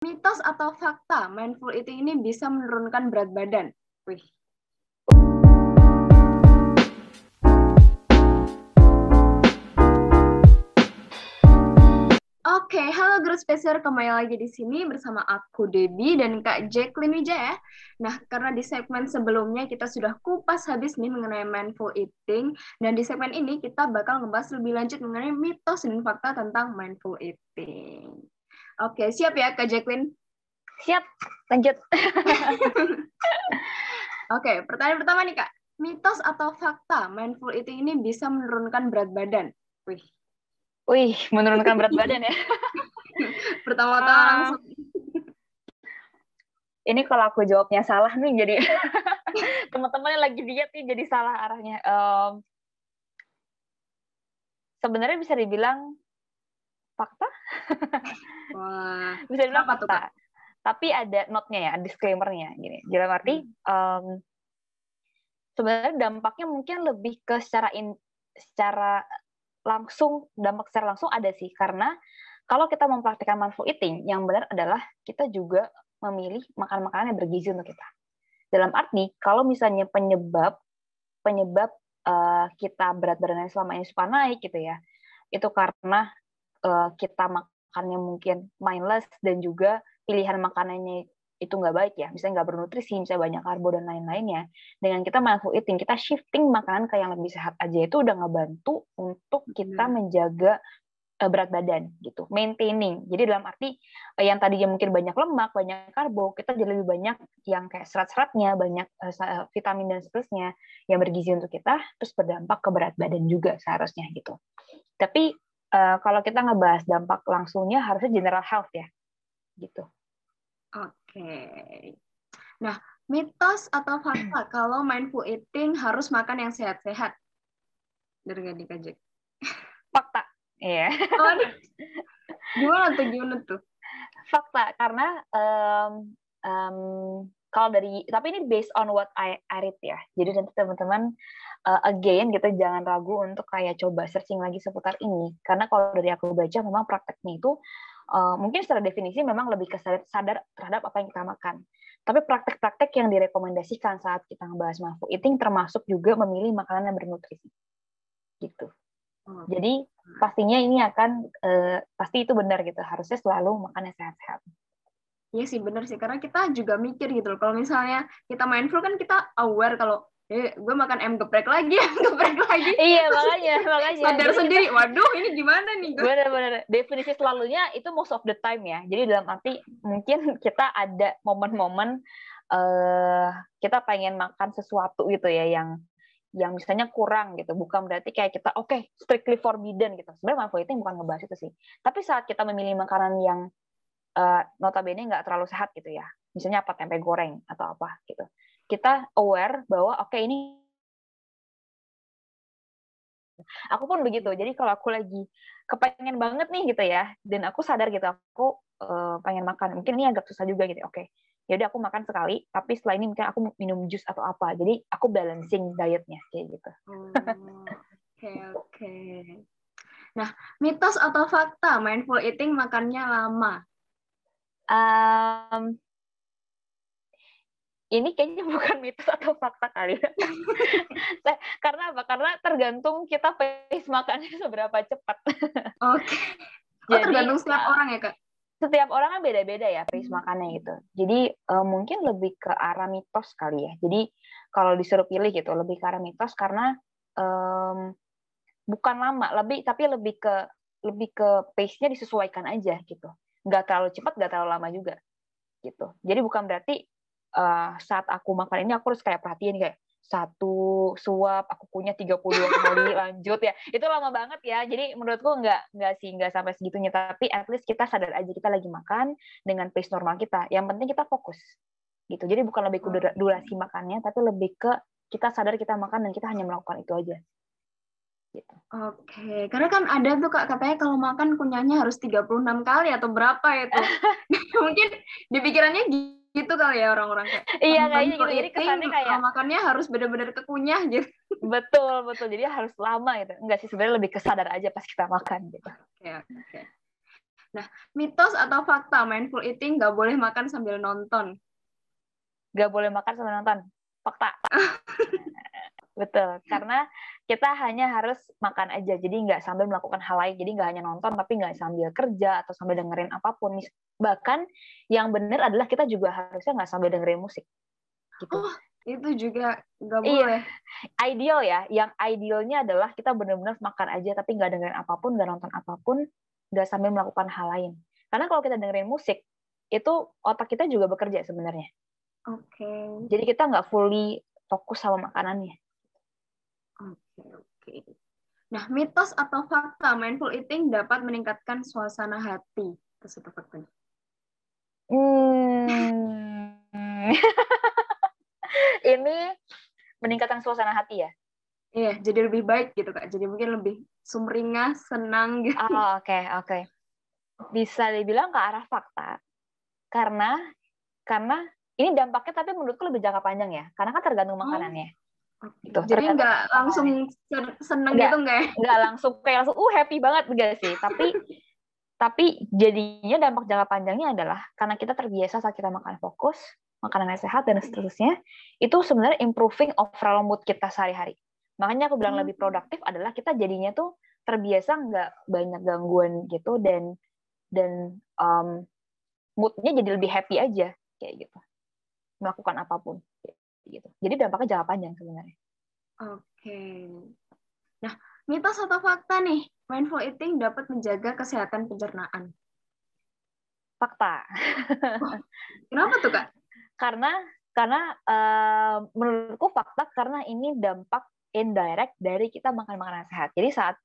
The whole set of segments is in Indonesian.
mitos atau fakta mindful eating ini bisa menurunkan berat badan? Wih. Oke, halo Guru Spacer, kembali lagi di sini bersama aku Debbie dan Kak Jacqueline Wijaya. Nah, karena di segmen sebelumnya kita sudah kupas habis nih mengenai mindful eating, dan di segmen ini kita bakal ngebahas lebih lanjut mengenai mitos dan fakta tentang mindful eating. Oke, siap ya Kak Jacqueline? Siap, lanjut. Oke, pertanyaan pertama nih Kak. Mitos atau fakta mindful eating ini bisa menurunkan berat badan? Wih. Wih, menurunkan berat badan ya. Pertama-tama Ah. langsung. Ini kalau aku jawabnya salah nih, jadi teman-teman yang lagi diet nih jadi salah arahnya. Em, sebenarnya bisa dibilang fakta, Wah, bisa dibilang Kenapa tuh, fakta. Tapi ada note-nya ya, disclaimer-nya gini. Dalam arti em, sebenarnya dampaknya mungkin lebih ke secara in, secara langsung dampak secara langsung ada sih karena kalau kita mempraktikkan mindful eating yang benar adalah kita juga memilih makan makanan yang bergizi untuk kita. Dalam arti kalau misalnya penyebab penyebab eh, kita berat badannya selama ini suka naik gitu ya, itu karena eh, kita makannya mungkin mindless dan juga pilihan makanannya itu nggak baik ya, misalnya nggak bernutrisi, misalnya banyak karbo dan lain-lainnya. Dengan kita mindful eating, kita shifting makanan ke yang lebih sehat aja itu udah ngebantu untuk kita Benar. menjaga eh, berat badan gitu, maintaining. Jadi dalam arti eh, yang tadinya mungkin banyak lemak, banyak karbo, kita jadi lebih banyak yang kayak serat-seratnya, banyak vitamin dan seterusnya yang bergizi untuk kita, terus berdampak ke berat badan juga seharusnya gitu. Tapi eh, kalau kita ngebahas dampak langsungnya harusnya general health ya, gitu. Oke. Nah, mitos atau fakta kalau mindful eating harus makan yang sehat-sehat? Dari Kak Jack? Fakta, iya. Oh, gimana tuh, gimana tuh? fakta karena em, em, kalau dari tapi ini based on what I, I read ya. Jadi nanti teman-teman uh, again gitu jangan ragu untuk kayak coba searching lagi seputar ini. Karena kalau dari aku baca memang prakteknya itu uh, mungkin secara definisi memang lebih ke sadar, sadar terhadap apa yang kita makan. Tapi praktek-praktek yang direkomendasikan saat kita ngebahas mindful eating termasuk juga memilih makanan yang bernutrisi. Gitu. Oh, jadi pastinya ini akan eh, pasti itu benar gitu. Harusnya selalu makan yang sehat-sehat Iya sih, bener sih. Karena kita juga mikir gitu loh. Kalau misalnya kita mindful kan kita aware kalau eh, gue makan M geprek lagi, M geprek lagi. iya makanya makanya Sadar Jadi sendiri, waduh ini gimana nih kita- gue? benar-benar definisi selalunya itu most of the time ya jadi dalam arti mungkin kita ada momen-momen eh kita pengen makan sesuatu gitu ya yang yang misalnya kurang gitu bukan berarti kayak kita oke strictly forbidden gitu sebenarnya mindful eating bukan ngebahas itu sih tapi saat kita memilih makanan yang eh, notabene nggak terlalu sehat gitu ya. Misalnya apa tempe goreng atau apa gitu. Kita aware bahwa oke ini aku pun begitu. Jadi kalau aku lagi kepengen banget nih gitu ya dan aku sadar gitu aku eh, pengen makan mungkin ini agak susah juga gitu oke. Ya udah aku makan sekali tapi setelah ini mungkin aku minum jus atau apa. Jadi aku balancing dietnya kayak gitu. Oh, Oke, oke. Nah, mitos atau fakta mindful eating makannya lama? Em, ini kayaknya bukan mitos atau fakta kali ya. Karena apa karena tergantung kita pace makannya seberapa cepat Oke. Oh, Jadi, tergantung setiap uh, orang ya, Kak? setiap orang kan beda-beda ya pace Hmm. makannya gitu. Jadi eh, mungkin lebih ke arah mitos kali ya. Jadi kalau disuruh pilih gitu lebih ke arah mitos karena em, bukan lama, lebih tapi lebih ke lebih ke pace-nya disesuaikan aja gitu. Nggak terlalu cepat, nggak terlalu lama juga gitu. Jadi bukan berarti eh, saat aku makan ini aku harus kayak perhatiin kayak satu suap aku punya 32 kali lanjut ya. Itu lama banget ya. Jadi menurutku nggak nggak sih nggak sampai segitunya. Tapi at least kita sadar aja kita lagi makan dengan pace normal kita. Yang penting kita fokus gitu. Jadi bukan lebih ke dura- durasi makannya tapi lebih ke kita sadar kita makan dan kita hanya melakukan itu aja gitu Oke, karena kan ada tuh Kak katanya kalau makan kunyahnya harus 36 kali atau berapa itu. Mungkin di pikirannya gitu kali ya orang-orang kayak. iya "Oh, kayaknya gitu jadi kesannya kayak kalau makannya harus benar-benar kekunyah gitu. betul betul jadi harus lama gitu enggak sih sebenarnya lebih kesadar aja pas kita makan gitu Oke, oke. Nah, mitos atau fakta mindful eating nggak boleh makan sambil nonton? Nggak boleh makan sambil nonton. Fakta. Betul, karena kita hanya harus makan aja, jadi nggak sambil melakukan hal lain. Jadi nggak hanya nonton, tapi nggak sambil kerja atau sambil dengerin apa pun. Bahkan yang benar adalah kita juga harusnya nggak sambil dengerin musik. Gitu. Oh, itu juga nggak iya. boleh. Iya. Ideal ya, yang idealnya adalah kita benar-benar makan aja, tapi nggak dengerin apa pun, nggak nonton apa pun, nggak sambil melakukan hal lain. Karena kalau kita dengerin musik, itu otak kita juga bekerja sebenarnya. Oke. Okay. Jadi kita nggak fully fokus sama makanannya. Oke, oke. Nah, mitos atau fakta mindful eating dapat meningkatkan suasana hati. Itu satu fakta. Hmm. ini meningkatkan suasana hati ya? Iya, jadi lebih baik gitu kak. Jadi mungkin lebih sumringah, senang gitu. Oh, oke, okay, oke. Okay. Bisa dibilang ke arah fakta. Karena karena ini dampaknya tapi menurutku lebih jangka panjang ya. Karena kan tergantung oh. Gitu. Jadi nggak langsung seneng gitu nggak ya? Nggak langsung kayak langsung uh happy banget enggak sih. Tapi tapi jadinya dampak jangka panjangnya adalah karena kita terbiasa saat kita makan fokus, makanan yang sehat dan seterusnya, itu sebenarnya improving overall mood kita sehari-hari. Makanya aku bilang hmm. lebih produktif adalah kita jadinya tuh terbiasa nggak banyak gangguan gitu dan dan um, moodnya jadi lebih happy aja kayak gitu melakukan apa pun gitu. Jadi dampaknya jangka panjang sebenarnya. Oke. Nah, mitos atau fakta nih, mindful eating dapat menjaga kesehatan pencernaan? Fakta. Oh, kenapa tuh kak? Karena karena uh, menurutku fakta karena ini dampak indirect dari kita makan makanan sehat. Jadi saat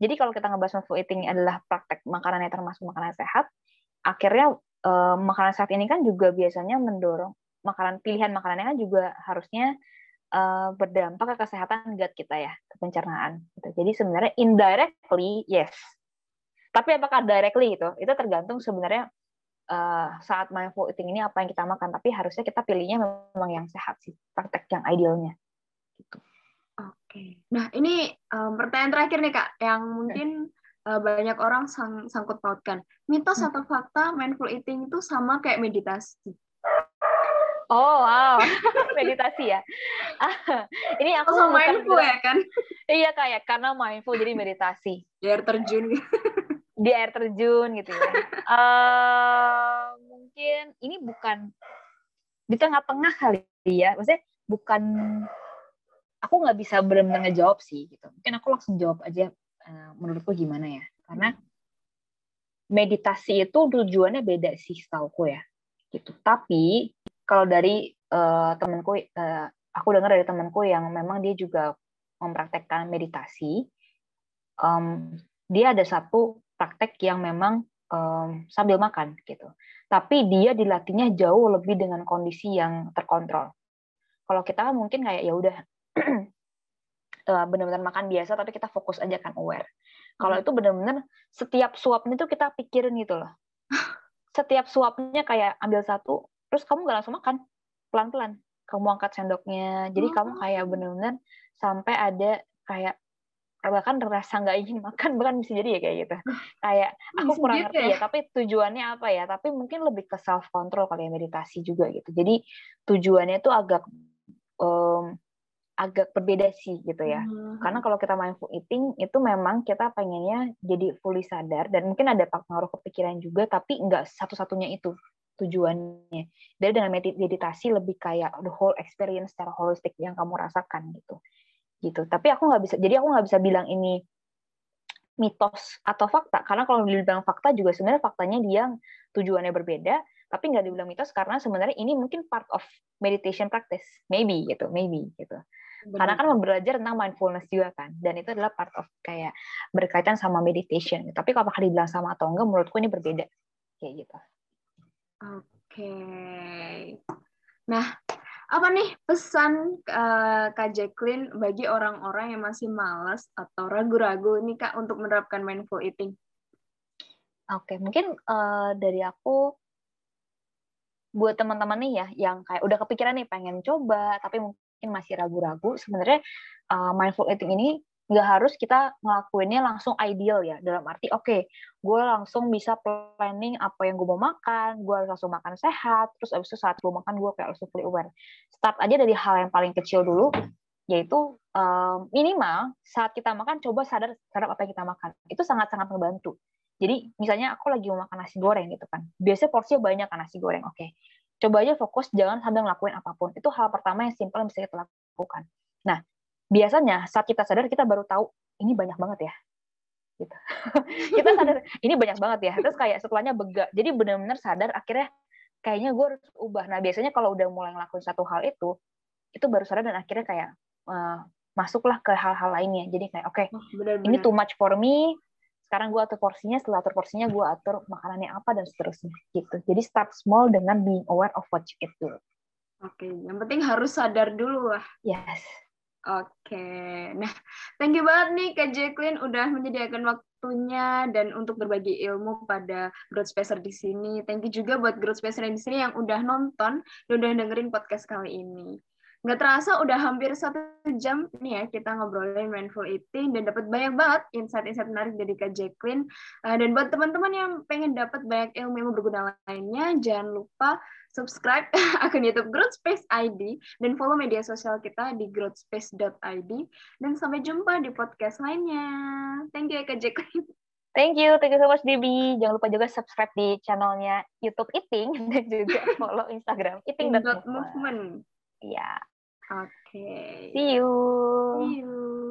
jadi kalau kita ngebahas mindful eating adalah praktek makanan yang termasuk makanan sehat, akhirnya uh, makanan sehat ini kan juga biasanya mendorong makanan pilihan makanannya kan juga harusnya uh, berdampak ke kesehatan gut kita ya, ke pencernaan. Gitu. Jadi sebenarnya indirectly yes. Tapi apakah directly itu? Itu tergantung sebenarnya uh, saat mindful eating ini apa yang kita makan. Tapi harusnya kita pilihnya memang yang sehat sih, praktek yang idealnya. Gitu. Oke. Nah ini um, pertanyaan terakhir nih kak, yang mungkin uh, banyak orang sang sangkut pautkan. Mitos hmm. atau fakta mindful eating itu sama kayak meditasi? Oh wow, meditasi ya. ini aku oh, mindful ya kan? iya kayak karena mindful jadi meditasi. Di air terjun. Di air terjun gitu ya. Uh, mungkin ini bukan di tengah-tengah kali ya. Maksudnya bukan aku nggak bisa benar-benar ngejawab sih gitu. Mungkin aku langsung jawab aja uh, menurutku gimana ya. Karena meditasi itu tujuannya beda sih setauku ya gitu. Tapi kalau dari uh, temanku uh, aku dengar dari temanku yang memang dia juga mempraktekkan meditasi um, dia ada satu praktek yang memang um, sambil makan gitu. Tapi dia dilatihnya jauh lebih dengan kondisi yang terkontrol. Kalau kita kan mungkin kayak ya udah uh, benar-benar makan biasa tapi kita fokus aja kan aware. Kalau hmm. itu benar-benar setiap suapnya itu kita pikirin gitu loh. Setiap suapnya kayak ambil satu terus kamu nggak langsung makan pelan-pelan kamu angkat sendoknya jadi oh. kamu kayak bener-bener sampai ada kayak bahkan rasa nggak ingin makan bahkan bisa jadi ya kayak gitu kayak aku kurang gitu ngerti ya? ya tapi tujuannya apa ya tapi mungkin lebih ke self control kali ya meditasi juga gitu jadi tujuannya itu agak um, agak berbeda sih gitu ya. Hmm. Karena kalau kita mindful eating itu memang kita pengennya jadi fully sadar dan mungkin ada pengaruh kepikiran juga tapi nggak satu-satunya itu tujuannya. Dari dengan meditasi lebih kayak the whole experience secara holistik yang kamu rasakan gitu. Gitu. Tapi aku nggak bisa, jadi aku nggak bisa bilang ini mitos atau fakta karena kalau dibilang fakta juga sebenarnya faktanya dia tujuannya berbeda tapi nggak dibilang mitos karena sebenarnya ini mungkin part of meditation practice maybe gitu maybe gitu Benar. karena kan belajar tentang mindfulness juga kan dan itu adalah part of kayak berkaitan sama meditation tapi kalau dibilang sama atau enggak menurutku ini berbeda kayak gitu Oke. Nah, apa nih pesan uh, Kak Jacqueline bagi orang-orang yang masih malas atau ragu-ragu nih Kak untuk menerapkan mindful eating? Oke, mungkin uh, dari aku buat teman-teman nih ya yang kayak udah kepikiran nih pengen coba tapi mungkin masih ragu-ragu, sebenarnya uh, mindful eating ini nggak harus kita ngelakuinnya langsung ideal ya. Dalam arti oke okay, gue langsung bisa planning apa yang gue mau makan gue harus langsung makan sehat terus abis itu saat gue makan gue kayak langsung fully aware. Start aja dari hal yang paling kecil dulu yaitu um, minimal saat kita makan coba sadar terhadap apa yang kita makan. Itu sangat sangat membantu. Jadi misalnya aku lagi mau makan nasi goreng gitu kan. Biasanya porsinya banyak kan nasi goreng oke. Okay. coba aja fokus jangan sambil ngelakuin apa pun. Itu hal pertama yang simpel yang bisa kita lakukan. Nah biasanya saat kita sadar kita baru tahu ini banyak banget ya. Gitu. Kita sadar ini banyak banget ya. Terus kayak setelahnya bega. Jadi benar-benar sadar akhirnya kayaknya gue harus ubah. Nah biasanya kalau udah mulai ngelakuin satu hal itu itu baru sadar dan akhirnya kayak uh, masuklah ke hal-hal lainnya. Jadi kayak oke okay, oh, ini too much for me. Sekarang gue atur porsinya setelah atur porsinya gue atur makanannya apa dan seterusnya. Gitu. Jadi start small dengan being aware of what you eat dulu. Oke okay. yang penting harus sadar dulu lah. Yes Oke, nah thank you banget nih Kak Jacqueline udah menyediakan waktunya dan untuk berbagi ilmu pada Growth Spacer di sini. Thank you juga buat Growth Spacer di sini yang udah nonton dan udah dengerin podcast kali ini. Nggak terasa udah hampir satu jam nih ya kita ngobrolin mindful eating dan dapat banyak banget insight-insight menarik dari Kak Jacqueline. Uh, dan buat teman-teman yang pengen dapat banyak ilmu yang berguna lainnya, jangan lupa subscribe akun YouTube Growth Space ID dan follow media sosial kita di growthspace.id dan sampai jumpa di podcast lainnya. Thank you Kak Jacqueline. Thank you, thank you so much Debbie. Jangan lupa juga subscribe di channelnya YouTube Eating dan juga follow Instagram eating.movement. Iya. Oke. Okay. See you. See you.